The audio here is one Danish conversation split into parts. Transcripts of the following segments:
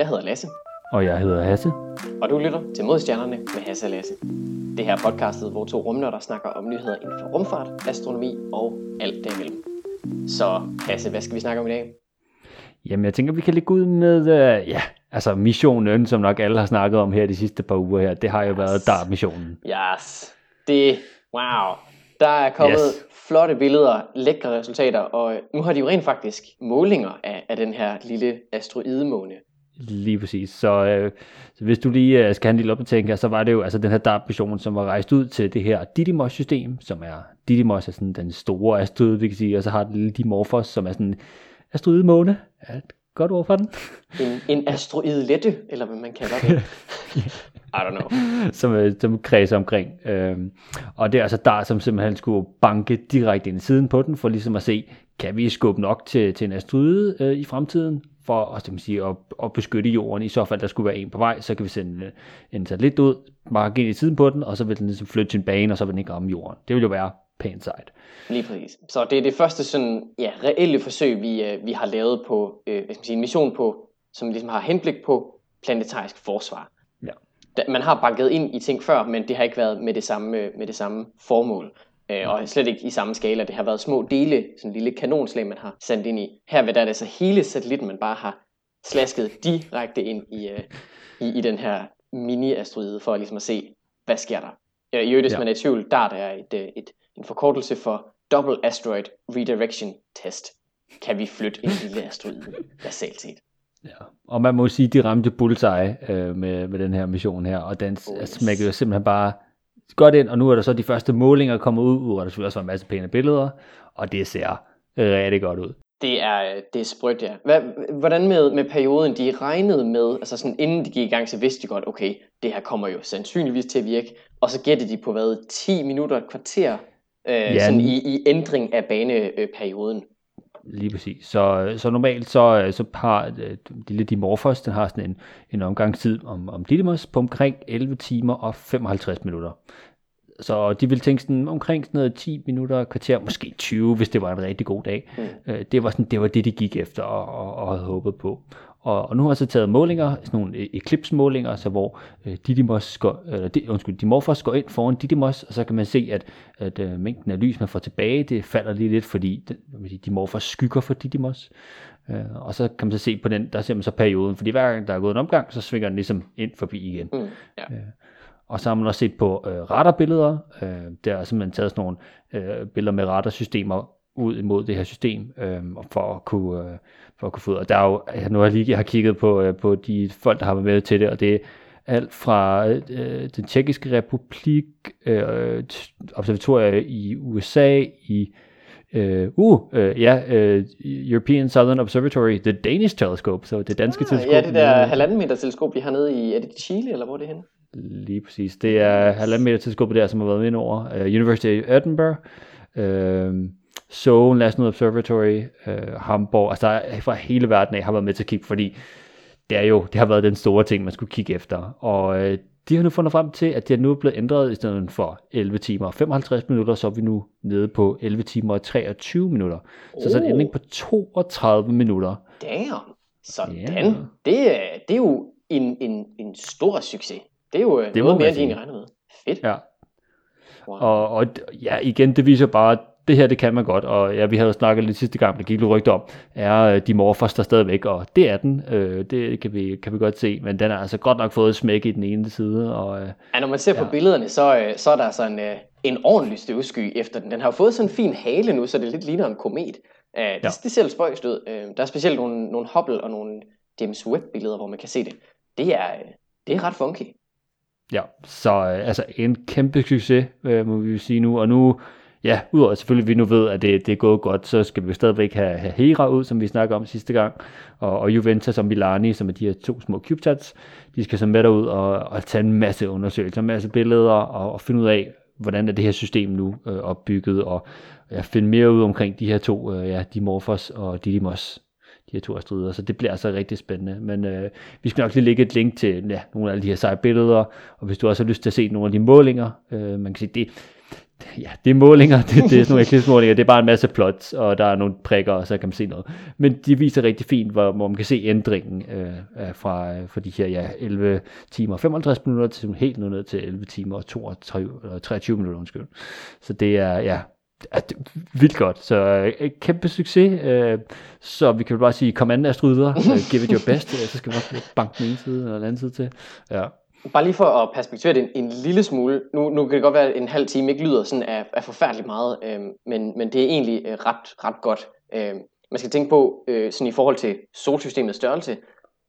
Jeg hedder Lasse. Og jeg hedder Hasse. Og du lytter til Modstjernerne med Hasse og Lasse. Det her er podcastet, hvor to rumnørder snakker om nyheder inden for rumfart, astronomi og alt derimellem. Så Hasse, hvad skal vi snakke om i dag? Jamen, jeg tænker, vi kan lægge ud med, uh, ja, altså missionen, som nok alle har snakket om her de sidste par uger her. Det har jo yes. været DART-missionen. Yes. Det, wow. Der er kommet yes. flotte billeder, lækre resultater, og nu har de jo rent faktisk målinger af, af den her lille asteroidemåne. Lige præcis. Så, øh, så hvis du lige øh, skal have en lille opdatering så var det jo altså den her DART-mission, som var rejst ud til det her Didymos-system, som er, Didymos er sådan den store asteroide, vi kan sige, og så har det lille Dimorphos, som er sådan asteroidemåne. Er et godt ord for den? En, en asteroidelette, eller hvad man kalder det. I don't know. som, øh, som kredser omkring. Øhm, og det er altså der, som simpelthen skulle banke direkte ind i siden på den, for ligesom at se, kan vi skubbe nok til, til en asteroide øh, i fremtiden, for at, man sige, at, at beskytte jorden. I så fald, der skulle være en på vej, så kan vi sende en satellit ud, markere ind i tiden på den, og så vil den ligesom flytte sin bane, og så vil den ikke ramme jorden. Det vil jo være pænt sejt. Lige præcis. Så det er det første sådan, ja, reelle forsøg, vi, øh, vi har lavet på, øh, hvad skal man sige, en mission på, som ligesom har henblik på planetarisk forsvar. Ja. Man har banket ind i ting før, men det har ikke været med det samme, øh, med det samme formål. Øh, og slet ikke i samme skala. Det har været små dele, sådan en lille kanonslag, man har sendt ind i. Her ved der er det så hele satellitten, man bare har slasket direkte ind i, øh, i, i den her mini-asteroide, for ligesom at se, hvad sker der. Øh, I øvrigt, hvis ja. man er i tvivl, der er et, et, et, en forkortelse for Double Asteroid Redirection Test. Kan vi flytte en lille asteroide, basalt set. Ja, og man må sige, de ramte bullseye øh, med, med den her mission her, og den oh, yes. smækkede jo simpelthen bare godt ind, og nu er der så de første målinger kommet ud, og der selvfølgelig også var en masse pæne billeder, og det ser rigtig godt ud. Det er, det er sprødt, ja. Hvad, hvordan med, med perioden, de regnede med, altså sådan inden de gik i gang, så vidste de godt, okay, det her kommer jo sandsynligvis til at virke, og så gættede de på hvad, 10 minutter, et kvarter, øh, ja. sådan i, i ændring af baneperioden. Lige præcis. Så, så normalt så, så har øh, lille Dimorphos, den har sådan en, en omgangstid om, om Didymos på omkring 11 timer og 55 minutter. Så de ville tænke sådan omkring sådan noget 10 minutter, kvarter, måske 20, hvis det var en rigtig god dag. Mm. Øh, det, var sådan, det var det, de gik efter og, og, og havde håbet på. Og, og nu har jeg så taget målinger, sådan nogle e- eclipse-målinger, så hvor øh, Didymos går, øh, de, undskyld, Dimorphos går ind foran Didymos, og så kan man se, at, at øh, mængden af lys, man får tilbage, det falder lige lidt, fordi Dimorphos skygger for Didymos. Øh, og så kan man så se på den, der ser man så perioden, fordi hver gang der er gået en omgang, så svinger den ligesom ind forbi igen. Mm, ja. øh, og så har man også set på øh, radarbilleder. Øh, der er simpelthen taget sådan nogle øh, billeder med radarsystemer ud imod det her system, øh, for at kunne, øh, for at kunne få ud. Og der er jo, nu har jeg lige jeg har kigget på, øh, på de folk, der har været med til det, og det er alt fra øh, den tjekkiske republik, øh, observatorier i USA, i Uh, uh, uh, ja, uh, European Southern Observatory, the Danish telescope, så det danske ah, teleskop. Ja, det der halvanden meter teleskop, vi har nede i, er det Chile, eller hvor er det henne? Lige præcis. Det er halvanden meter teleskopet der, som har været med over. Uh, University of Edinburgh, uh, Seoul National Observatory, uh, Hamburg, altså der er fra hele verden af har været med til at kigge, fordi det er jo, det har været den store ting, man skulle kigge efter. Og uh, de har nu fundet frem til, at det er nu blevet ændret i stedet for 11 timer og 55 minutter, så er vi nu nede på 11 timer og 23 minutter. Så oh. så en ændring på 32 minutter. Damn, sådan. Yeah. Det, det er jo en, en, en stor succes. Det er jo det noget mere, end de egentlig regner med. Fedt. Ja. Wow. Og, og ja, igen, det viser bare, at det her, det kan man godt, og ja, vi havde snakket lidt sidste gang, der gik lidt rygte om, er øh, de morfos der stadigvæk, og det er den, øh, det kan vi, kan vi godt se, men den har altså godt nok fået smæk i den ene side. Og, øh, ja, når man ser ja. på billederne, så, øh, så er der sådan øh, en ordentlig støvsky efter den. Den har jo fået sådan en fin hale nu, så det lidt ligner en komet. Øh, det, ja. det ser lidt spøjst ud. Øh, der er specielt nogle, nogle Hubble og nogle James Webb billeder, hvor man kan se det. Det er, øh, det er ret funky. Ja, så øh, altså en kæmpe succes, øh, må vi sige nu, og nu, ja, udover selvfølgelig, at vi nu ved, at det, det er gået godt, så skal vi stadigvæk have, have Hera ud, som vi snakker om sidste gang, og, og Juventus og Milani, som er de her to små CubeSats, de skal så med derud og, og tage en masse undersøgelser, en masse billeder, og, og finde ud af, hvordan er det her system nu øh, opbygget, og ja, finde mere ud omkring de her to, øh, ja, Dimorphos og Didymos de her to asteroider, så det bliver altså rigtig spændende. Men øh, vi skal nok lige lægge et link til ja, nogle af de her seje billeder, og hvis du også har lyst til at se nogle af de målinger, øh, man kan sige, det, ja, det er målinger, det, det er sådan nogle eklipsmålinger, det er bare en masse plots, og der er nogle prikker, og så kan man se noget. Men de viser rigtig fint, hvor, hvor man kan se ændringen øh, fra, fra de her ja, 11 timer og 55 minutter til helt ned til 11 timer og 22, eller 23 minutter, undskyld. Så det er, ja, er vildt godt. Så øh, kæmpe succes. Øh, så vi kan bare sige, kom an, Astrid videre. Øh, give it your best. så skal vi nok banke den ene side og den anden side til. Ja. Bare lige for at perspektivere det en, en lille smule. Nu, nu kan det godt være, at en halv time ikke lyder sådan af, af forfærdeligt meget, øh, men, men det er egentlig øh, ret, ret godt. Øh, man skal tænke på, øh, sådan i forhold til solsystemets størrelse,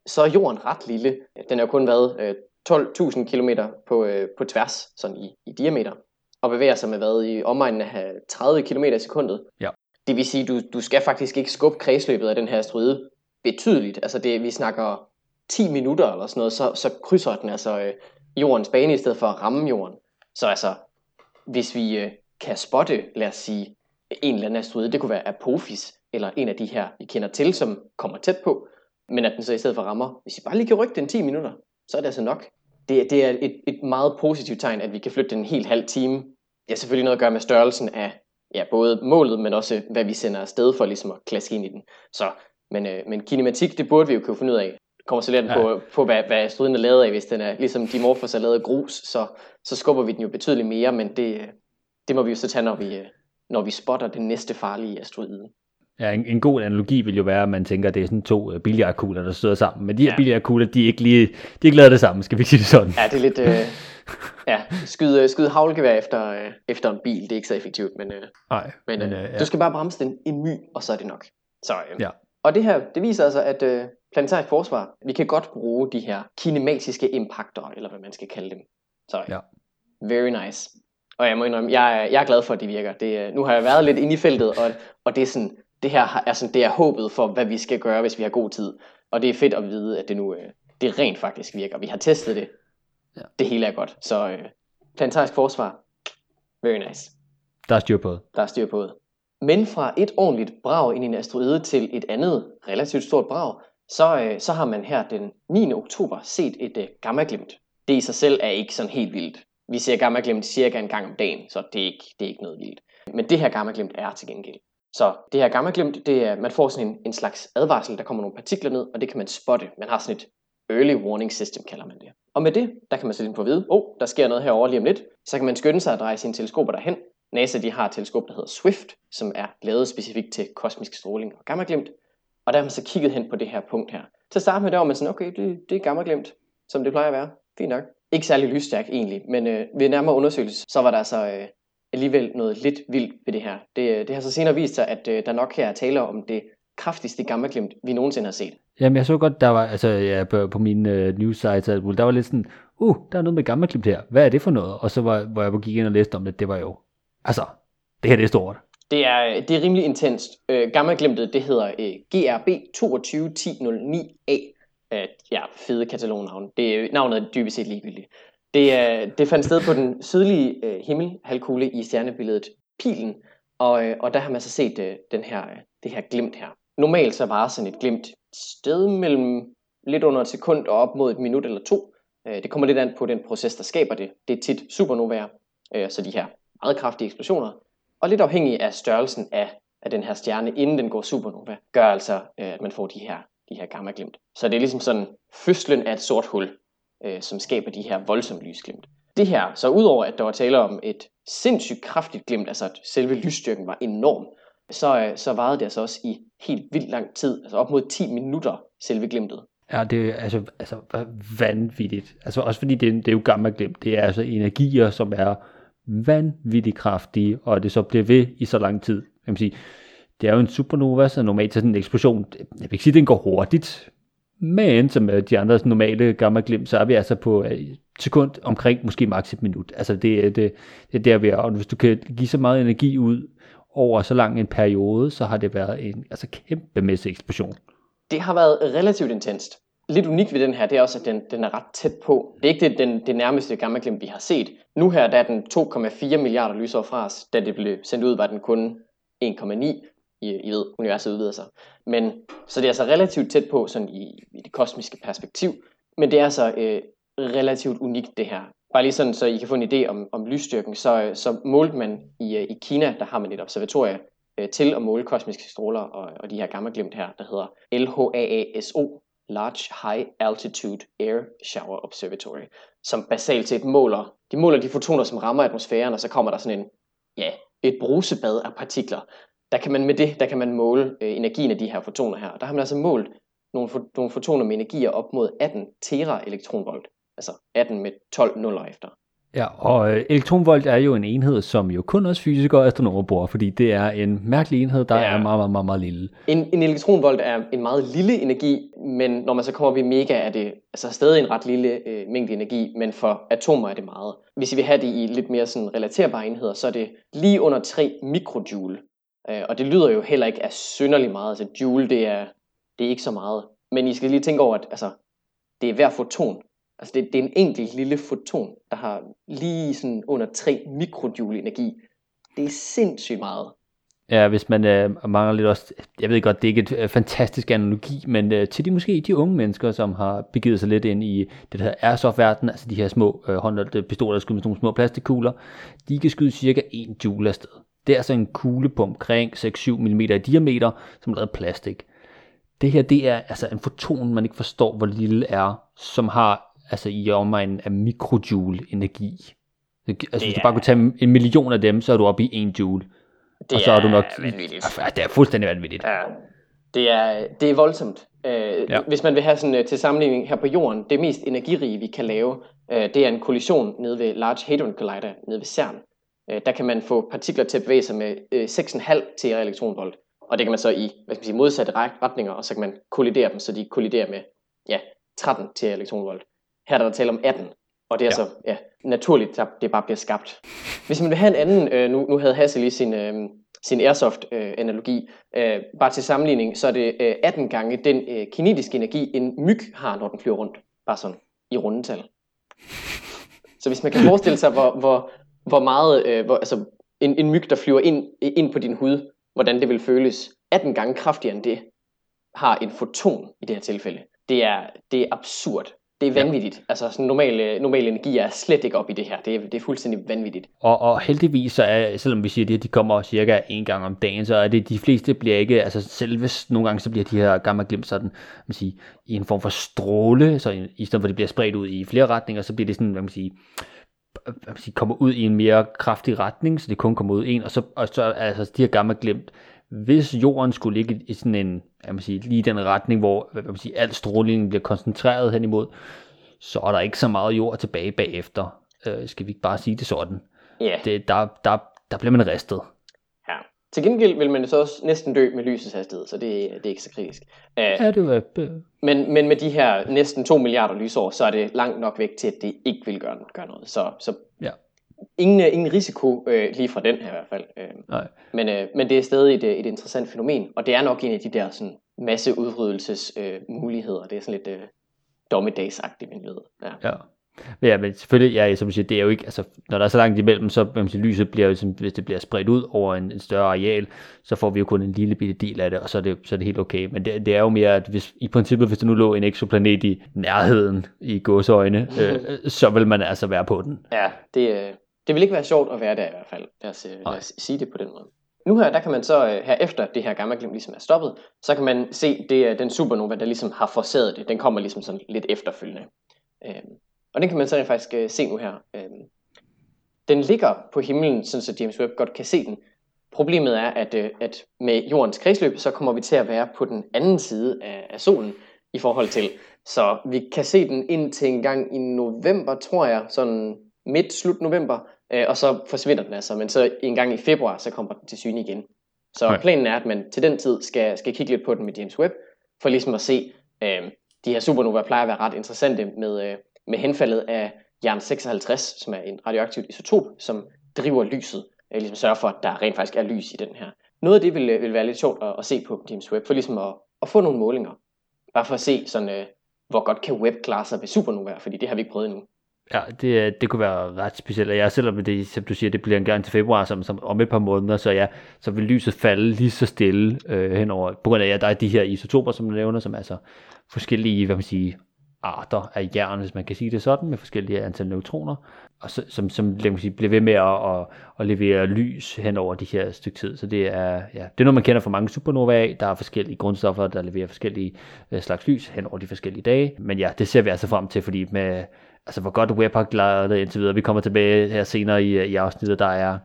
så er jorden ret lille. Den har kun været øh, 12.000 km på, øh, på tværs, sådan i, i diameter, og bevæger sig med hvad i omegnen af 30 km i sekundet. Ja. Det vil sige, du, du skal faktisk ikke skubbe kredsløbet af den her asteroide betydeligt. Altså det, vi snakker 10 minutter eller sådan noget, så, så krydser den altså øh, jordens bane i stedet for at ramme jorden. Så altså, hvis vi øh, kan spotte, lad os sige, en eller anden asteroide, det kunne være Apophis, eller en af de her, vi kender til, som kommer tæt på, men at den så i stedet for rammer, hvis vi bare lige kan rykke den 10 minutter, så er det altså nok. Det, det er et, et meget positivt tegn, at vi kan flytte den en helt halv time. Det har selvfølgelig noget at gøre med størrelsen af ja, både målet, men også hvad vi sender afsted for ligesom at klaske ind i den. Så, men, øh, men kinematik, det burde vi jo kunne finde ud af kommer så lidt ja. på, på hvad, hvad striden er lavet af. Hvis den er ligesom Dimorphos er lavet af grus, så, så skubber vi den jo betydeligt mere, men det, det må vi jo så tage, når vi, når vi spotter den næste farlige asteroide. Ja, en, en god analogi vil jo være, at man tænker, at det er sådan to uh, billiardkugler, der støder sammen. Men de her ja. billiardkugler, de er ikke lige, de er ikke lavet det samme, skal vi sige det sådan. Ja, det er lidt, øh, ja, skyde, skyde havlgevær efter, øh, efter en bil, det er ikke så effektivt, men, øh, Nej, men, men øh, ja. du skal bare bremse den en my, og så er det nok. Så, øh, ja. Og det her, det viser altså, at øh, planetarisk forsvar, vi kan godt bruge de her kinematiske impacter, eller hvad man skal kalde dem. Så ja. very nice. Og jeg må indrømme, jeg er, jeg er glad for, at de virker. Det, nu har jeg været lidt inde i feltet, og, og det er sådan, det her er sådan, det er håbet for, hvad vi skal gøre, hvis vi har god tid. Og det er fedt at vide, at det nu øh, det rent faktisk virker. Vi har testet det. Ja. Det hele er godt. Så øh, planetarisk forsvar, very nice. Der er styr på det. Der er styr på det. Men fra et ordentligt brag ind i en asteroide til et andet relativt stort brag, så, øh, så har man her den 9. oktober set et øh, gammaglimt. Det i sig selv er ikke sådan helt vildt. Vi ser gammaglimt cirka en gang om dagen, så det er ikke, det er ikke noget vildt. Men det her gammaglimt er til gengæld. Så det her gammaglimt, det er, man får sådan en, en slags advarsel, der kommer nogle partikler ned, og det kan man spotte. Man har sådan et early warning system, kalder man det. Og med det, der kan man sætte ind på at vide, åh, oh, der sker noget herovre lige om lidt. Så kan man skynde sig at dreje sine teleskoper derhen. NASA de har et teleskop, der hedder SWIFT, som er lavet specifikt til kosmisk stråling og gammaglimt. Og der har man så kigget hen på det her punkt her. Til at starte med, der var man sådan, okay, det, det er gammelglemt, som det plejer at være. Fint nok. Ikke særlig lysstærk egentlig, men øh, ved nærmere undersøgelse, så var der så øh, alligevel noget lidt vildt ved det her. Det, øh, det har så senere vist sig, at øh, der nok her er tale om det kraftigste gammaglimt, vi nogensinde har set. Jamen, jeg så godt, der var, altså, ja, på, på min øh, news site, der var lidt sådan, uh, der er noget med gammaglimt her. Hvad er det for noget? Og så var, hvor jeg gik ind og læste om det, det var jo, altså, det her det er stort. Det er, det er rimelig intenst. Øh, Gamma-glimtet, det hedder øh, GRB 221009A. Øh, ja, fede katalognavn. Det, navnet er dybest set ligegyldigt. Det, er, det fandt sted på den sydlige øh, himmelhalvkugle i stjernebilledet Pilen, og, øh, og der har man så set øh, den her, øh, det her glimt her. Normalt så var sådan et glimt sted mellem lidt under et sekund og op mod et minut eller to. Øh, det kommer lidt an på den proces, der skaber det. Det er tit supernovaer, øh, så de her meget kraftige eksplosioner. Og lidt afhængig af størrelsen af, af den her stjerne, inden den går supernova, gør altså, øh, at man får de her, de her gamma-glimt. Så det er ligesom sådan fødslen af et sort hul, øh, som skaber de her voldsomme lysglimt. Det her, så udover at der var tale om et sindssygt kraftigt glimt, altså at selve lysstyrken var enorm, så, øh, så varede det altså også i helt vildt lang tid, altså op mod 10 minutter, selve glimtet. Ja, det er altså, altså vanvittigt. Altså også fordi det, det er jo gamma-glimt. Det er altså energier, som er vanvittigt kraftige, og det så bliver ved i så lang tid. Jeg man sige, det er jo en supernova, så normalt sådan en eksplosion, jeg vil ikke sige, at den går hurtigt, men som de andre normale gamma glimt, så er vi altså på øh, et sekund omkring måske maks et minut. Altså det, øh, det, det er der, vi er. Og hvis du kan give så meget energi ud over så lang en periode, så har det været en altså, kæmpemæssig eksplosion. Det har været relativt intenst lidt unikt ved den her, det er også, at den, den er ret tæt på. Det er ikke det, den, det nærmeste gammaglimt, vi har set. Nu her, der er den 2,4 milliarder lysår fra os. Da det blev sendt ud, var den kun 1,9. I, I ved, universet udvider sig. Men, så det er altså relativt tæt på sådan i, i det kosmiske perspektiv. Men det er altså øh, relativt unikt det her. bare lige sådan, så I kan få en idé om, om lysstyrken, så, så målte man i, øh, i Kina, der har man et observatorie øh, til at måle kosmiske stråler og, og de her gammaglimt her, der hedder LHAASO, Large High Altitude Air Shower Observatory, som basalt set måler, de måler de fotoner, som rammer atmosfæren, og så kommer der sådan en, ja, et brusebad af partikler. Der kan man med det, der kan man måle øh, energien af de her fotoner her. Der har man altså målt nogle, nogle fotoner med energier op mod 18 tera elektronvolt. Altså 18 med 12 nuller efter. Ja, og øh, elektronvolt er jo en enhed, som jo kun også fysikere og astronomer bruger, fordi det er en mærkelig enhed, der ja. er meget, meget, meget, meget lille. En, en elektronvolt er en meget lille energi, men når man så kommer op i mega, er det altså stadig en ret lille øh, mængde energi, men for atomer er det meget. Hvis vi vil have det i lidt mere sådan relaterbare enheder, så er det lige under 3 mikrojoule. Øh, og det lyder jo heller ikke af synderlig meget. Altså joule, det er, det er ikke så meget. Men I skal lige tænke over, at altså, det er hver foton, Altså det, det er en enkelt lille foton, der har lige sådan under 3 mikrojoule energi. Det er sindssygt meget. Ja, hvis man øh, mangler lidt også, jeg ved godt, det er ikke et øh, fantastisk analogi, men øh, til de måske de unge mennesker, som har begivet sig lidt ind i det her airsoft-verden, altså de her små øh, håndholdte pistoler, der skyder med sådan nogle små plastikkugler, de kan skyde cirka 1 joule afsted. Det er altså en kugle på omkring 6-7 mm i diameter, som er lavet af plastik. Det her, det er altså en foton, man ikke forstår, hvor lille er, som har altså i omegnen af mikrojoule energi. Altså det hvis du bare kunne tage en million af dem, så er du oppe i en joule. Det og så er, er du nok... vanvittigt. Ja, det er fuldstændig vanvittigt. Ja. Det er, det er voldsomt. Øh, ja. Hvis man vil have sådan uh, til sammenligning her på jorden, det mest energirige vi kan lave, uh, det er en kollision nede ved Large Hadron Collider nede ved CERN. Uh, der kan man få partikler til at bevæge sig med uh, 6,5 tera elektronvolt. Og det kan man så i hvad skal man sige, modsatte retninger, og så kan man kollidere dem, så de kolliderer med ja, 13 tera elektronvolt. Her er der tale om 18, og det er ja. så ja, naturligt, at det bare bliver skabt. Hvis man vil have en anden, øh, nu, nu havde Hasse lige sin, øh, sin airsoft-analogi, øh, øh, bare til sammenligning, så er det øh, 18 gange den øh, kinetiske energi, en myg har, når den flyver rundt. Bare sådan i rundetal. Så hvis man kan forestille sig, hvor, hvor, hvor meget, øh, hvor, altså en, en myg, der flyver ind, ind på din hud, hvordan det vil føles 18 gange kraftigere end det, har en foton i det her tilfælde. Det er, det er absurd. Det er vanvittigt. Ja. Altså sådan normal, normal energi er slet ikke op i det her. Det er, det er fuldstændig vanvittigt. Og, og heldigvis så er, selvom vi siger det, at de kommer cirka en gang om dagen, så er det, de fleste bliver ikke, altså selv hvis nogle gange så bliver de her gamma glimt sådan, man sige, i en form for stråle, så i, i stedet for at det bliver spredt ud i flere retninger, så bliver det sådan, hvad man sige, hvad man sige, kommer ud i en mere kraftig retning, så det kun kommer ud en, og så, og så altså de her gamma glimt, hvis jorden skulle ligge i sådan en, jeg må sige, lige den retning, hvor hvad man sige, al strålingen bliver koncentreret hen imod, så er der ikke så meget jord tilbage bagefter. Øh, skal vi ikke bare sige det sådan? Ja. Det, der, der, der bliver man ristet. Ja. Til gengæld vil man så også næsten dø med lysets hastighed, så det, det er ikke så kritisk. Uh, ja, det var... Men, men med de her næsten 2 milliarder lysår, så er det langt nok væk til, at det ikke vil gøre, gøre noget. Så, så ja ingen, øh, ingen risiko øh, lige fra den her i hvert fald. Øh, Nej. Men, øh, men det er stadig et, øh, et interessant fænomen, og det er nok en af de der sådan, masseudryddelses øh, muligheder. Det er sådan lidt øh, dommedagsagtigt, man ved. Ja. ja. Ja, men selvfølgelig, ja, som du siger, det er jo ikke, altså, når der er så langt imellem, så man siger, lyset bliver jo, som, hvis det bliver spredt ud over en, en, større areal, så får vi jo kun en lille bitte del af det, og så er det, så er det helt okay. Men det, det er jo mere, at hvis, i princippet, hvis der nu lå en exoplanet i nærheden i godsøjne, øh, så vil man altså være på den. Ja, det, øh, det vil ikke være sjovt at være der i hvert fald. Lad os, øh, lad os sige det på den måde. Nu her, der kan man så, øh, her efter det her gamma glimt ligesom er stoppet, så kan man se, det er den supernova, der ligesom har forsaget det. Den kommer ligesom sådan lidt efterfølgende. Øhm, og den kan man så faktisk øh, se nu her. Øhm, den ligger på himlen, sådan så James Webb godt kan se den. Problemet er, at, at med jordens kredsløb, så kommer vi til at være på den anden side af, af solen i forhold til. Så vi kan se den indtil en gang i november, tror jeg, sådan midt, slut november, øh, og så forsvinder den altså, men så en gang i februar, så kommer den til syne igen. Så okay. planen er, at man til den tid skal, skal kigge lidt på den med James Webb, for ligesom at se, øh, de her supernovaer plejer at være ret interessante med, øh, med henfaldet af jern 56, som er en radioaktivt isotop, som driver lyset, øh, ligesom sørger for, at der rent faktisk er lys i den her. Noget af det vil, øh, vil være lidt sjovt at, at se på James Webb, for ligesom at, at få nogle målinger. Bare for at se, sådan, øh, hvor godt kan Webb klare sig ved supernovaer, fordi det har vi ikke prøvet endnu. Ja, det, det kunne være ret specielt, og jeg, selvom det, som du siger, det bliver en gang til februar, som, som om et par måneder, så ja, så vil lyset falde lige så stille øh, henover, på grund af, at ja, der er de her isotoper, som du nævner, som er så forskellige, hvad man siger, arter af jern, hvis man kan sige det sådan, med forskellige antal neutroner, og så, som, som lad mig sige, bliver ved med at, at, at levere lys hen over de her stykke tid. Så det er, ja, det er noget, man kender fra mange supernovae. Der er forskellige grundstoffer, der leverer forskellige øh, slags lys hen over de forskellige dage. Men ja, det ser vi altså frem til, fordi med, altså hvor godt Webb har klaret det indtil videre. Vi kommer tilbage her senere i, i afsnittet, der er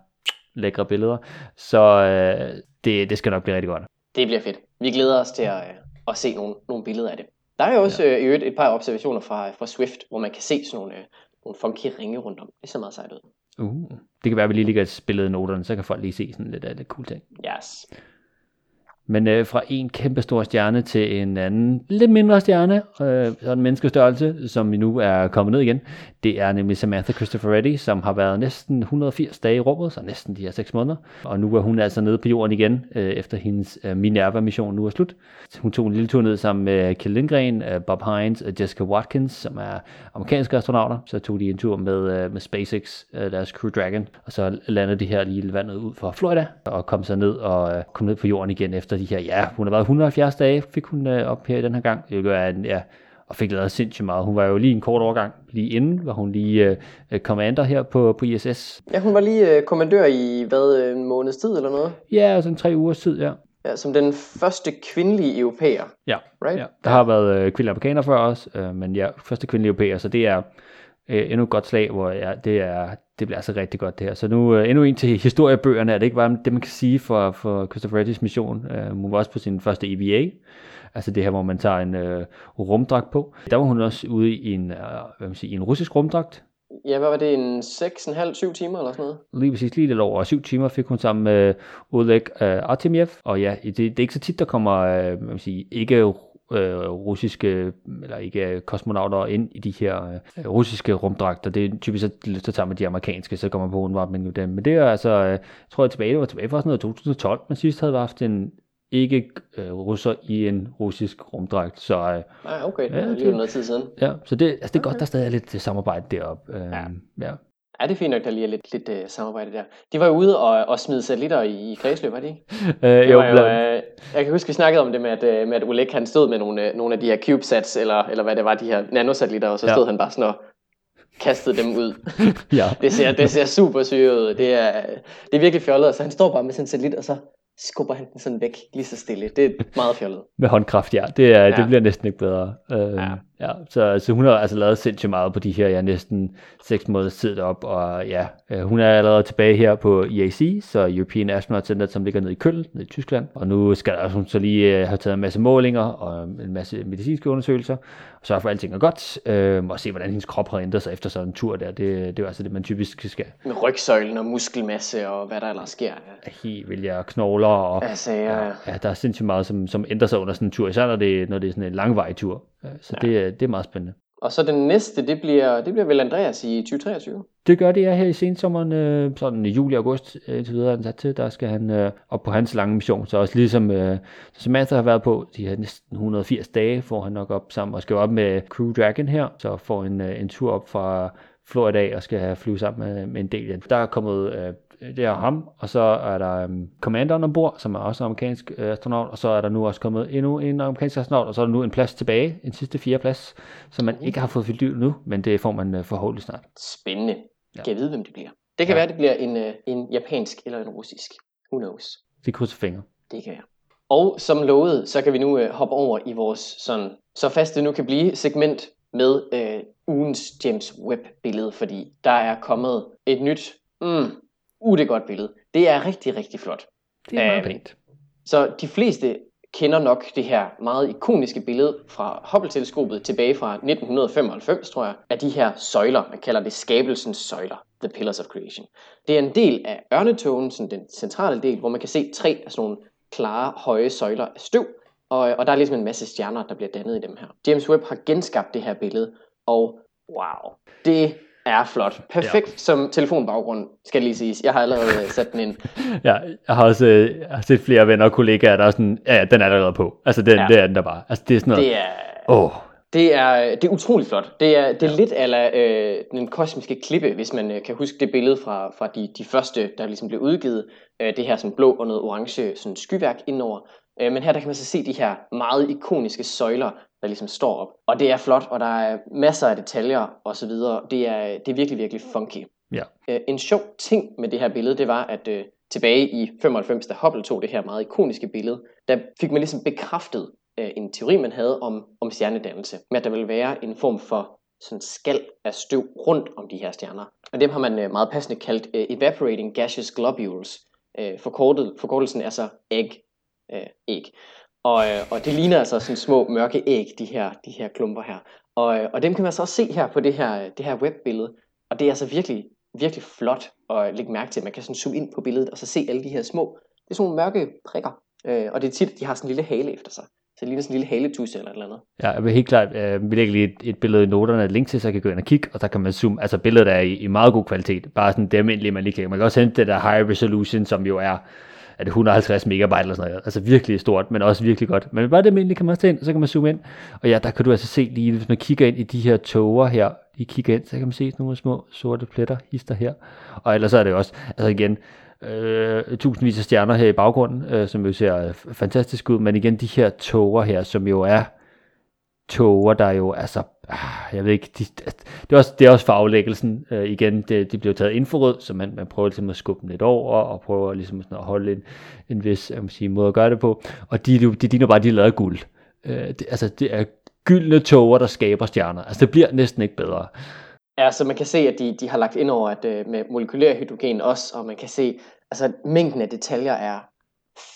lækre billeder. Så øh, det, det skal nok blive rigtig godt. Det bliver fedt. Vi glæder os til at, øh, at se nogle, nogle billeder af det. Der er jo også ja. øh, et par observationer fra, fra Swift, hvor man kan se sådan nogle, øh, nogle funky ringe rundt om. Det ser meget sejt ud. Uh, det kan være, at vi lige ligger et billede i noterne, så kan folk lige se sådan lidt af det cool ting. Yes. Men øh, fra en kæmpe stor stjerne til en anden lidt mindre stjerne, øh, sådan en menneskestørrelse, som vi nu er kommet ned igen, det er nemlig Samantha Christopher Reddy, som har været næsten 180 dage i rummet, så næsten de her 6 måneder. Og nu er hun altså nede på jorden igen, øh, efter hendes øh, Minerva-mission nu er slut. Hun tog en lille tur ned sammen med Kjell Lindgren, øh, Bob Hines og Jessica Watkins, som er amerikanske astronauter. Så tog de en tur med, øh, med SpaceX, øh, deres Crew Dragon, og så landede de her lige vandet ud fra Florida, og kom så ned og øh, kom ned på jorden igen efter de her, ja, hun har været 170 dage, fik hun øh, op her den her gang. Det gør en, ja, og fik lavet sindssygt meget. Hun var jo lige en kort overgang lige inden, var hun lige uh, commander her på, på ISS. Ja, hun var lige uh, kommandør i, hvad, en måneds tid eller noget? Ja, sådan tre ugers tid, ja. Ja, som den første kvindelige europæer. Ja, right? ja. der har været uh, kvindelige amerikanere før os, uh, men ja, første kvindelige europæer, så det er uh, endnu et godt slag, hvor ja, det, er, det bliver altså rigtig godt det her. Så nu uh, endnu en til historiebøgerne, er det ikke bare det, man kan sige for, for Christopher Reddys mission. Uh, hun var også på sin første EVA, altså det her, hvor man tager en uh, rumdragt på. Der var hun også ude i en, uh, hvad man siger, i en russisk rumdragt, Ja, hvad var det, en 6,5-7 timer eller sådan noget? Lige præcis, lige lidt over 7 timer fik hun sammen med Oleg uh, Artemiev, og ja, det, det er ikke så tit, der kommer, uh, man sige, ikke uh, russiske, eller ikke kosmonauter ind i de her uh, russiske rumdragter. Det er typisk så, så tager man de amerikanske, så kommer man på undervarmning med dem. Men det er altså, uh, jeg tror jeg tilbage, det var tilbage fra sådan noget 2012, man sidst havde haft en ikke øh, russer i en russisk rumdragt. Så, øh, Nej, okay, det er lige noget tid siden. Ja, så det, altså, det er okay. godt, der stadig er lidt samarbejde deroppe. Øh, ja. ja. Ja, det er fint nok, der lige er lidt, lidt uh, samarbejde der. De var jo ude og, og smide satellitter i, i kredsløb, var de ikke? Øh, jo, jo uh, jeg kan huske, vi snakkede om det med, at, uh, med, at Oleg han stod med nogle, uh, nogle af de her CubeSats, eller, eller hvad det var, de her nanosatellitter, og så stod ja. han bare sådan og kastede dem ud. ja. det, ser, det ser super syret ud. Det er, det er virkelig fjollet. Så han står bare med sin satellit, og så skubber han den sådan væk lige så stille. Det er meget fjollet. Med håndkraft, ja. Det, er, ja. det bliver næsten ikke bedre. Uh, ja. Ja. Så, så hun har altså lavet sindssygt meget på de her ja, næsten 6 måneders tid op, og ja, uh, hun er allerede tilbage her på EAC, så European Astronaut Center, som ligger nede i Køln, nede i Tyskland. Og nu skal der, hun så lige uh, have taget en masse målinger og en masse medicinske undersøgelser, og sørge for, at alting er godt, uh, og se, hvordan hendes krop har ændret sig efter sådan en tur der. Det, det er altså det, man typisk skal. Med rygsøjlen og muskelmasse og hvad der ellers sker. Ja. Helt vildt, ja, knogler og altså, ja. ja, ja, der er sindssygt meget, som, som ændrer sig under sådan en tur, især når det, når det er sådan en langvarig tur. Så ja. det, det er meget spændende. Og så den næste, det bliver, det bliver vel Andreas i 2023? Det gør det ja, her i sensommeren, øh, sådan i juli august øh, til videre, han sat til. Der skal han øh, op på hans lange mission. Så også ligesom øh, Samantha har været på, de her næsten 180 dage, får han nok op sammen og skal op med Crew Dragon her. Så får en, øh, en tur op fra Florida og skal flyve sammen med, med en del. Der er kommet øh, det er ham, og så er der um, commanderen ombord, som er også en amerikansk øh, astronaut, og så er der nu også kommet endnu en amerikansk astronaut, og så er der nu en plads tilbage, en sidste fire plads, som man ikke har fået fyldt ud nu, men det får man uh, forhåbentlig snart. Spændende. Ja. Kan jeg vide, hvem det bliver? Det kan ja. være, det bliver en, uh, en japansk eller en russisk. Who knows? Det krydser fingre. Det kan jeg. Og som lovet, så kan vi nu uh, hoppe over i vores sådan, så fast det nu kan blive segment med uh, ugens James Webb-billede, fordi der er kommet et nyt, mm, Uh, det er godt billede. Det er rigtig, rigtig flot. Det er meget uh, pænt. Så de fleste kender nok det her meget ikoniske billede fra Hubble-teleskopet tilbage fra 1995, tror jeg, af de her søjler. Man kalder det skabelsens søjler, The Pillars of Creation. Det er en del af ørnetogen, sådan den centrale del, hvor man kan se tre af sådan nogle klare, høje søjler af støv, og, og der er ligesom en masse stjerner, der bliver dannet i dem her. James Webb har genskabt det her billede, og wow, det er flot. Perfekt ja. som telefonbaggrund, skal lige siges. Jeg har allerede øh, sat den ind. ja, jeg har også øh, jeg har set flere venner og kollegaer, der er sådan, ja, den er allerede på. Altså, den, ja. det er den der bare. Altså, det er sådan noget. Det er... Oh. Det er, det er utroligt flot. Det er, det er ja. lidt ala øh, den kosmiske klippe, hvis man øh, kan huske det billede fra, fra de, de første, der ligesom blev udgivet. Øh, det her sådan blå og noget orange sådan skyværk indover. Øh, men her der kan man så se de her meget ikoniske søjler, der ligesom står op. Og det er flot, og der er masser af detaljer og så videre. Det er, det er virkelig, virkelig funky. Ja. Øh, en sjov ting med det her billede, det var, at øh, tilbage i 95, da Hubble tog det her meget ikoniske billede, der fik man ligesom bekræftet øh, en teori, man havde om, om stjernedannelse, med at der ville være en form for sådan skal af støv rundt om de her stjerner. Og dem har man øh, meget passende kaldt øh, evaporating gaseous globules. Øh, forkortet, forkortelsen er så æg. Øh, æg. Og, øh, og det ligner altså sådan små mørke æg, de her, de her klumper her. Og, øh, og dem kan man så også se her på det her, det her webbillede. Og det er altså virkelig, virkelig flot at lægge mærke til. Man kan sådan zoome ind på billedet og så se alle de her små, det er sådan nogle mørke prikker. Øh, og det er tit, de har sådan en lille hale efter sig. Så det ligner sådan en lille haletusse eller et eller andet. Ja, jeg vil helt klart, øh, vi lægger lige et, et billede i noterne, et link til, så jeg kan gå ind og kigge, og der kan man zoome, altså billedet er i, i meget god kvalitet, bare sådan det almindelige, man lige kan. Man kan også hente det der high resolution, som jo er, er det 150 megabyte eller sådan noget, altså virkelig stort, men også virkelig godt. Men bare det almindelige kan man tage ind, så kan man zoome ind, og ja, der kan du altså se lige, hvis man kigger ind i de her tåger her, I kigger ind, så kan man se nogle små sorte pletter, hister her, og ellers er det også, altså igen, øh, tusindvis af stjerner her i baggrunden, øh, som jo ser øh, fantastisk ud, men igen de her tåger her, som jo er toger, der jo altså, ah, jeg ved ikke, de, det, er også, det er også farvelæggelsen, øh, igen, det, de bliver taget infrarød, så man, man prøver ligesom at skubbe dem lidt over, og prøver ligesom sådan at holde en, en vis jeg må sige, måde at gøre det på, og de, de, de ligner bare, de er lavet af guld. Øh, det, altså, det er gyldne toger, der skaber stjerner. Altså, det bliver næsten ikke bedre. Ja, så man kan se, at de, de har lagt ind over at, uh, med molekylær hydrogen også, og man kan se, altså mængden af detaljer er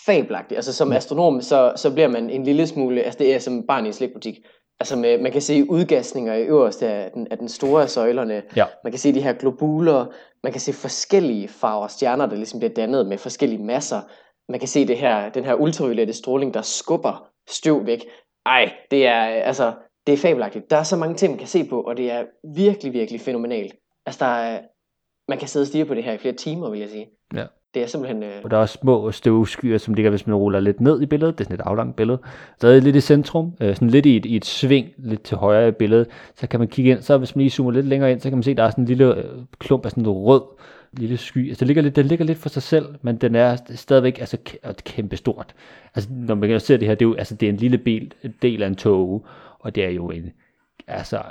fabelagtig. Altså som astronom, så, så bliver man en lille smule, altså det er som barn i en slikbutik. Altså med, man kan se udgasninger i øverste af den, af den store af søjlerne. Ja. Man kan se de her globuler. Man kan se forskellige farver stjerner, der ligesom bliver dannet med forskellige masser. Man kan se det her, den her ultraviolette stråling, der skubber støv væk. Ej, det er, altså, det er fabelagtigt. Der er så mange ting, man kan se på, og det er virkelig, virkelig fænomenalt. Altså, der er, man kan sidde og stige på det her i flere timer, vil jeg sige. Ja. Det er simpelthen... Øh... Og der er også små støvskyer, som ligger, hvis man ruller lidt ned i billedet. Det er sådan et aflangt billede. Stadig lidt i centrum, øh, sådan lidt i et, i et sving, lidt til højre i billedet. Så kan man kigge ind, så hvis man lige zoomer lidt længere ind, så kan man se, at der er sådan en lille øh, klump af sådan en rød lille sky. Altså, det ligger lidt, den ligger lidt for sig selv, men den er stadigvæk altså, kæmpe stort. Altså, når man ser det her, det er jo altså, det er en lille del, del af en tog, og det er jo en altså,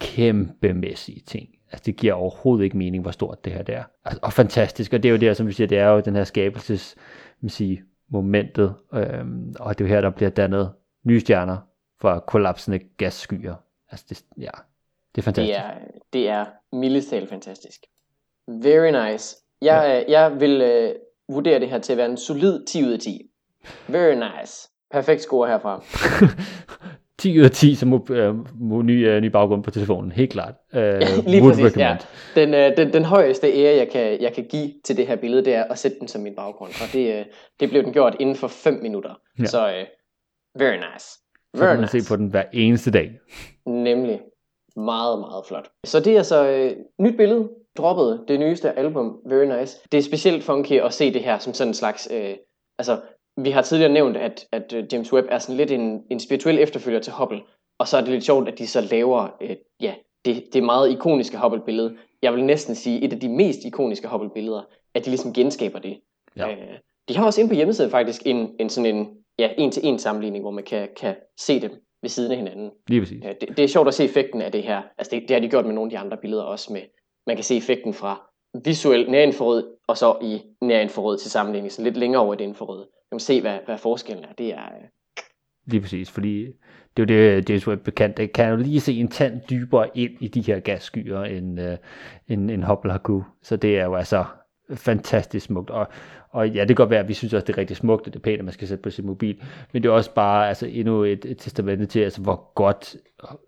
kæmpemæssig ting. Altså, det giver overhovedet ikke mening, hvor stort det her det er. Altså, og fantastisk, og det er jo det, som vi siger, det er jo den her skabelses, man siger, momentet, øhm, og det er jo her, der bliver dannet nye stjerner fra kollapsende gasskyer. Altså, det, ja, det er fantastisk. Det er, det er mildest fantastisk. Very nice. Jeg, ja. jeg vil øh, vurdere det her til at være en solid 10 ud af 10. Very nice. Perfekt score herfra. 10 ud af 10 som uh, ny, uh, ny baggrund på telefonen, helt klart. Uh, Lige præcis, ja. Den, uh, den, den højeste ære, jeg kan, jeg kan give til det her billede, det er at sætte den som min baggrund. Og det, uh, det blev den gjort inden for 5 minutter. Ja. Så uh, very nice. Very så kan man nice. se på den hver eneste dag. Nemlig. Meget, meget flot. Så det er så uh, nyt billede, droppet det nyeste album, Very Nice. Det er specielt funky at se det her som sådan en slags... Uh, altså, vi har tidligere nævnt, at, at øh, James Webb er sådan lidt en, en spirituel efterfølger til Hubble, og så er det lidt sjovt, at de så laver øh, ja, det, det meget ikoniske Hubble-billede. Jeg vil næsten sige, et af de mest ikoniske Hubble-billeder, at de ligesom genskaber det. Ja. Øh, de har også inde på hjemmesiden faktisk en, en sådan en ja, en-til-en sammenligning, hvor man kan, kan se dem ved siden af hinanden. Lige præcis. Øh, det, det er sjovt at se effekten af det her. Altså det, det har de gjort med nogle af de andre billeder også med. Man kan se effekten fra visuel nærinfrarød, og så i nærinfrarød til sammenligning, så lidt længere over i det infrarøde kan se, hvad, hvad forskellen er. Det er... Øh, lige præcis, fordi det er jo det, James Webb bekendt. Det kan jo lige se en tand dybere ind i de her gasskyer, end, uh, end, end Hubble har kunne. Så det er jo altså fantastisk smukt. Og, og ja, det kan godt være, at vi synes også, det er rigtig smukt, og det er pænt, at man skal sætte på sin mobil. Men det er også bare altså, endnu et, et testament til, altså, hvor godt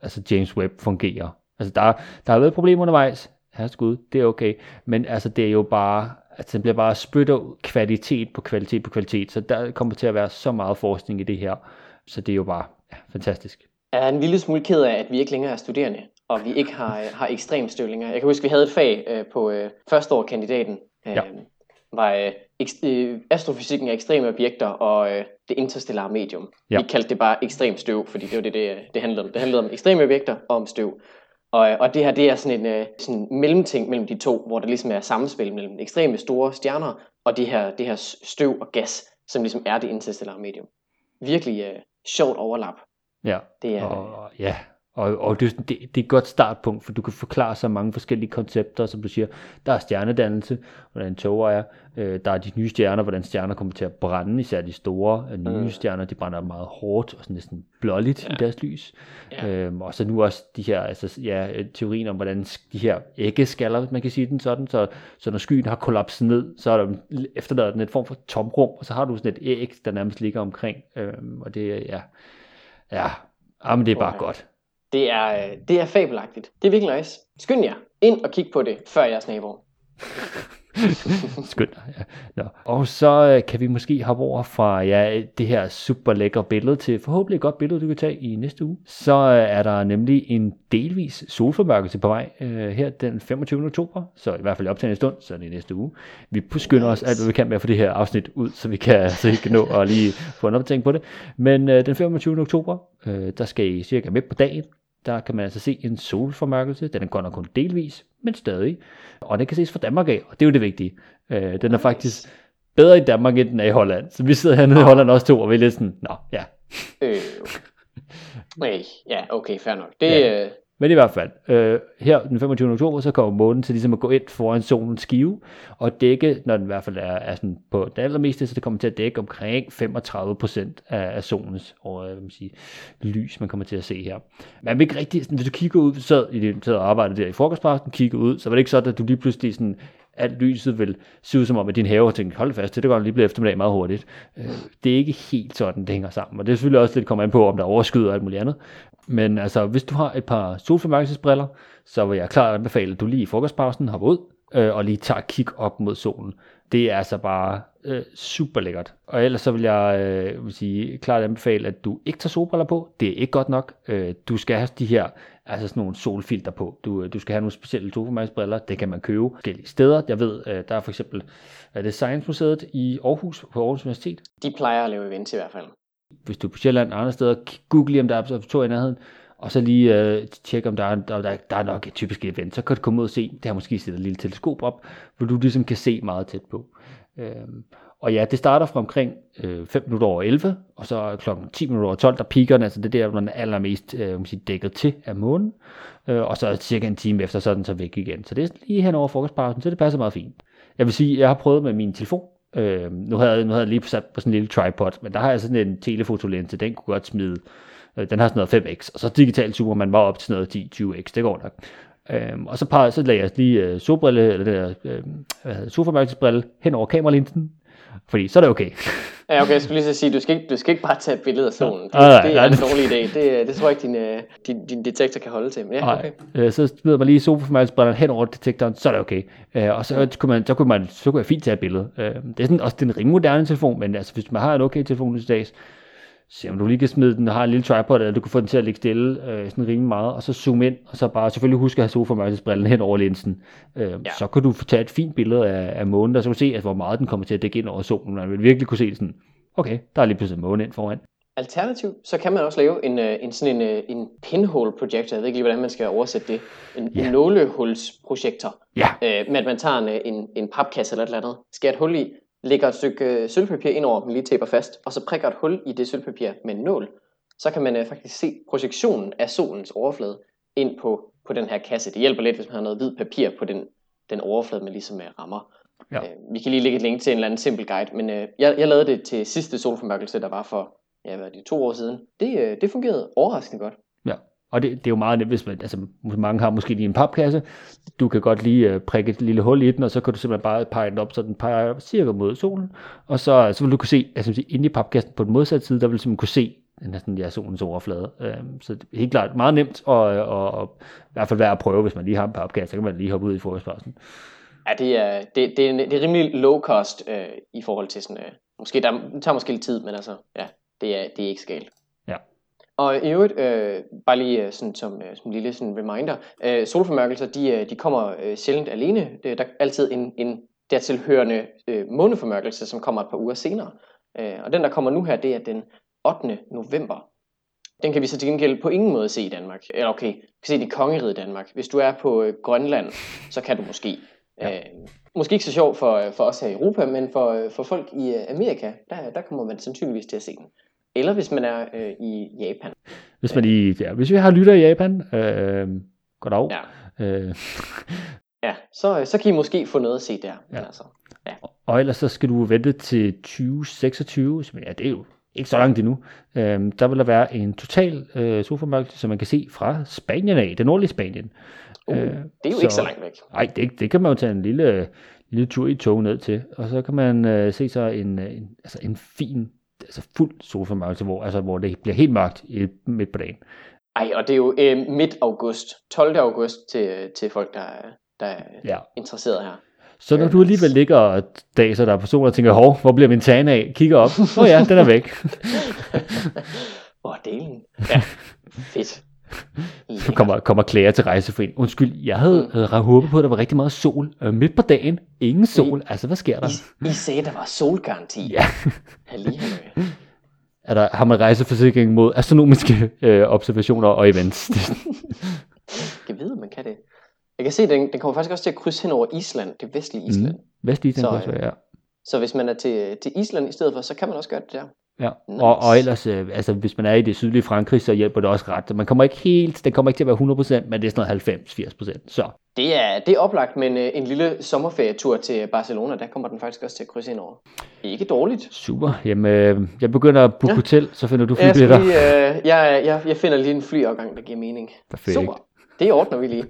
altså, James Webb fungerer. Altså, der, der har været problemer undervejs. Herreskud, det er okay. Men altså, det er jo bare altså den bliver bare spytter kvalitet på kvalitet på kvalitet, så der kommer til at være så meget forskning i det her, så det er jo bare ja, fantastisk. Jeg er en lille smule ked af, at vi ikke længere er studerende, og vi ikke har, har ekstremstøvlinger. Jeg kan huske, vi havde et fag øh, på øh, første år kandidaten, øh, ja. var øh, ekst- øh, astrofysikken af ekstreme objekter og øh, det interstellare medium. Ja. Vi kaldte det bare ekstrem støv, fordi det var det, det, det handlede om. Det handlede om ekstreme objekter og om støv. Og, og det her, det er sådan en uh, sådan mellemting mellem de to, hvor der ligesom er samspil mellem ekstreme store stjerner og det her, det her støv og gas, som ligesom er det interstellare medium. Virkelig uh, sjovt overlap. Ja, Det er- og, ja. Og, og det, det, det er et godt startpunkt, for du kan forklare så mange forskellige koncepter, som du siger. Der er stjernedannelse, hvordan tåger er. Øh, der er de nye stjerner, hvordan stjerner kommer til at brænde, især de store øh, nye Mm. stjerner, de brænder meget hårdt og sådan næsten blåligt ja. i deres lys. Ja. Øhm, og så nu også de her, altså, ja, øh, teorien om, hvordan de her æggeskaller, man kan sige den sådan, så, så når skyen har kollapset ned, så er der efterlader den et form for tomrum, og så har du sådan et æg, der nærmest ligger omkring, øhm, og det er, ja, ja, ja men det er bare Okay. godt. Det er, øh, det er fabelagtigt. Det er virkelig nice. Skynd jer ind og kig på det, før jeres naboer. Skønt. Ja. Nå. Og så øh, kan vi måske hoppe over fra ja, det her super lækre billede til forhåbentlig et godt billede, du kan tage i næste uge. Så øh, er der nemlig en delvis solformørkelse på vej øh, her den 25. oktober, så i hvert fald i en stund, så er det i næste uge. Vi skynder os alt, hvad vi kan med at få det her afsnit ud, så vi kan, så vi kan nå at lige få en opdatering på det. Men øh, den 25. oktober, øh, der skal I cirka med på dagen, der kan man altså se en solformørkelse. Den er godt nok kun delvis, men stadig. Og den kan ses fra Danmark af, og det er jo det vigtige. Øh, den er faktisk bedre i Danmark, end den er i Holland. Så vi sidder hernede i Holland også to, og vi er lidt sådan, nå, ja. Øh. Nej, ja, okay, fair nok. Det, Ja. øh, men i hvert fald, øh, her den 25. oktober, så kommer månen til ligesom at gå ind foran solens skive, og dække, når den i hvert fald er, er sådan på det allermeste, så det kommer til at dække omkring 35% af, af solens og, hvad man sige, lys, man kommer til at se her. Man vil ikke rigtig, sådan, hvis du kigger ud, så i det, sad og der i frokostpausen, kigger ud, så var det ikke sådan, at du lige pludselig sådan, alt lyset vil se ud som om, at din have har tænkt, hold fast, det går lige blive eftermiddag meget hurtigt. Øh, det er ikke helt sådan, det hænger sammen, og det er selvfølgelig også lidt kommer an på, om der er overskyder og alt muligt andet. Men altså, hvis du har et par solformørkelsesbriller, så vil jeg klart anbefale, at du lige i frokostpausen hopper ud øh, og lige tager et kig op mod solen. Det er altså bare øh, super lækkert. Og ellers så vil jeg øh, vil sige, klart anbefale, at du ikke tager solbriller på. Det er ikke godt nok. Øh, du skal have de her altså sådan nogle solfilter på. Du, øh, du skal have nogle specielle solformørkelsesbriller. Det kan man købe forskellige steder. Jeg ved, øh, der er for eksempel er det Science Museet i Aarhus på Aarhus Universitet de plejer at lave events i hvert fald. hvis du er på Sjælland og andre steder, google lige, om der er observatorier i nærheden, og så lige øh, tjekke, om der er, der, der, der er nok et typisk event. Så kan du komme ud og se, der har måske sættet et lille teleskop op, hvor du ligesom kan se meget tæt på. Øhm, og ja, det starter fra omkring øh, 5 minutter over 11, og så klokken 10 minutter over 12, der piker den, altså det er der, hvor den er allermest øh, man sige, dækket til af månen, øh, og så cirka en time efter, så er den så væk igen. Så det er lige hen over frokostpausen, så det passer meget fint. Jeg vil sige, jeg har prøvet med min telefon, Øh, nu, havde, jeg- nu havde jeg lige sat på sådan en lille tripod, men der har jeg sådan en telefotolinse, den kunne godt smide, øh, den har sådan noget 5x, og så digital man var op til sådan noget 10-20x, det går nok. Øhm, og så, par, så lagde jeg lige øh, solbrille, eller det der, øh, hvad hedder det, hen over kameralinsen, fordi så er det okay. Ja, okay, jeg skulle lige så sige, du skal ikke, du skal ikke bare tage et billede af solen. Det, nej, det er en dårlig idé. Det, det tror jeg ikke, din, øh, din, din detektor kan holde til. Men ja, okay. Øh, så smider man lige solformørkelsesbrillerne hen over detektoren, så er det okay. Øh, og så kunne, man, så, kunne man, så kunne jeg fint tage et billede. Øh, det er sådan, også det er en rimelig moderne telefon, men altså, hvis man har en okay telefon i dags, se om du lige kan smide den, og har en lille tripod, eller du kan få den til at ligge stille øh, sådan rimelig meget, og så zoome ind, og så bare selvfølgelig huske at have solformørkelsesbrillen hen over linsen. Øh, ja. Så kan du få taget et fint billede af, af månen, der så kan du se, at hvor meget den kommer til at dække ind over solen. Man vil virkelig kunne se sådan, okay, der er lige pludselig en måne ind foran. Alternativt, så kan man også lave en, øh, en sådan en, øh, en pinhole projector. Jeg ved ikke lige, hvordan man skal oversætte det. En, en nålehulsprojektor. Ja, Øh, med at man tager en, øh, en, en papkasse eller et eller andet, skærer et hul i, lægger et stykke øh, sølvpapir ind over, man lige taper fast, og så prikker et hul i det sølvpapir med en nål. Så kan man øh, faktisk se projektionen af solens overflade ind på, på den her kasse. Det hjælper lidt, hvis man har noget hvid papir på den, den overflade, man ligesom øh, rammer. Ja. Øh, vi kan lige lægge et link til en eller anden simpel guide, men øh, jeg, jeg lavede det til sidste solformørkelse, der var for ja, hvad er det, to år siden. Det, øh, det fungerede overraskende godt. Ja, og det, det er jo meget nemt, hvis man, altså mange har måske lige en papkasse, du kan godt lige øh, prikke et lille hul i den, og så kan du simpelthen bare pege den op, så den peger cirka mod solen, og så, øh, så vil du kunne se, altså inde i papkassen på den modsatte side, der vil du simpelthen kunne se den her sådan, ja, solens overflade. Øhm, så det er helt klart meget nemt, og, og, og i hvert fald værd at prøve, hvis man lige har en papkasse, så kan man lige hoppe ud i forespørgselen. Ja, det er, det, det, er, det er rimelig low cost øh, i forhold til sådan, øh, måske der det tager måske lidt tid, men altså, ja, det er, det er ikke så galt. Og i øvrigt, øh, bare lige øh, sådan, som, øh, som lille sådan reminder, øh, solformørkelser, de, øh, de kommer øh, sjældent alene. Det, der er altid en, en dertilhørende øh, måneformørkelse, som kommer et par uger senere. Øh, og den, der kommer nu her, det er den 8. november. Den kan vi så til gengæld på ingen måde se i Danmark. Eller okay, vi kan se den i kongeriget Danmark. Hvis du er på øh, Grønland, så kan du måske. Ja. Øh, måske ikke så sjovt for, for os her i Europa, men for, øh, for folk i øh, Amerika, der, der kommer man sandsynligvis til at se den. Eller hvis man er øh, i Japan. Hvis, man i, ja, hvis vi har lytter i Japan, øh, goddag. Ja. Øh, Ja, så, så kan I måske få noget at se der. Men Ja. altså, og ellers så skal du vente til 2026, som ja, det er jo ikke så langt endnu. Øh, der vil der være en total øh, sofamarked, som man kan se fra Spanien af, det nordlige Spanien. uh, Øh, det er jo ikke så langt væk. Nej, det, det kan man jo tage en lille, lille tur i tog ned til, og så kan man øh, se så en, øh, en, altså en fin, altså fuld sofamarked, hvor, altså, hvor det bliver helt mørkt i, midt på dagen. Ej, og det er jo øh, midt august, 12. august til, til folk, der, er- der er Ja. interesseret her. Så når Øh, du alligevel ligger og daser, der er personer, der tænker, hov, hvor bliver min tan af? Kigger op, åh oh ja, den er væk. Åh, oh, delen. Ja, fedt. Lækkert. kommer, kommer Claire til rejseforeningen. Undskyld, jeg havde, Mm. havde håbet på, at der var rigtig meget sol. Øh, midt på dagen, ingen sol. Altså, hvad sker der? I, I sagde, der var solgaranti. Ja. Er der, har man rejseforsikring mod astronomiske øh, observationer og events? Jeg ved, man kan det. Jeg kan se, den, den kommer faktisk også til at krydse hen over Island, det vestlige Island. Mm. Vestlige Så, så, også, være, ja. Så hvis man er til, til Island i stedet for, så kan man også gøre det der. Ja, Nice. og, og ellers, øh, altså hvis man er i det sydlige Frankrig, så hjælper det også ret. Man kommer ikke helt, det kommer ikke til at være 100%, men det er sådan noget 90-80%. Så Det er, det er oplagt, men øh, en lille sommerferietur til Barcelona, der kommer den faktisk også til at krydse ind over. Ikke dårligt. super. Jamen, øh, jeg begynder at booke Ja. hotel, så finder du Jeg, flybilletter. lige, øh, jeg, jeg, jeg finder lige en flyafgang, der giver mening. Perfekt. Super. Det ordner vi lige.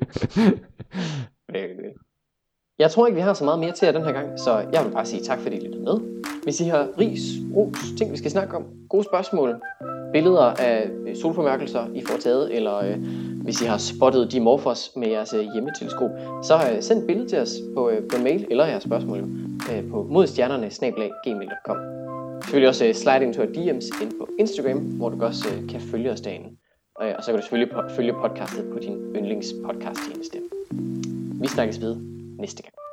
Jeg tror ikke, vi har så meget mere til jer den her gang, så jeg vil bare sige tak, fordi I lyttede med. Hvis I har ris, ros, ting vi skal snakke om, gode spørgsmål, billeder af øh, solformørkelser, I får taget, eller øh, hvis I har spottet Dimorphos med jeres øh, hjemmeteleskop, så øh, send billede til os på, øh, på mail eller jeres spørgsmål øh, på modstjernerne gmail.com. Selvfølgelig også øh, slide into DM's ind på Instagram, hvor du også øh, kan følge os derinde. Og, øh, og så kan du selvfølgelig po- følge podcastet på din yndlingspodcast tjeneste. Vi snakkes ved neste gang.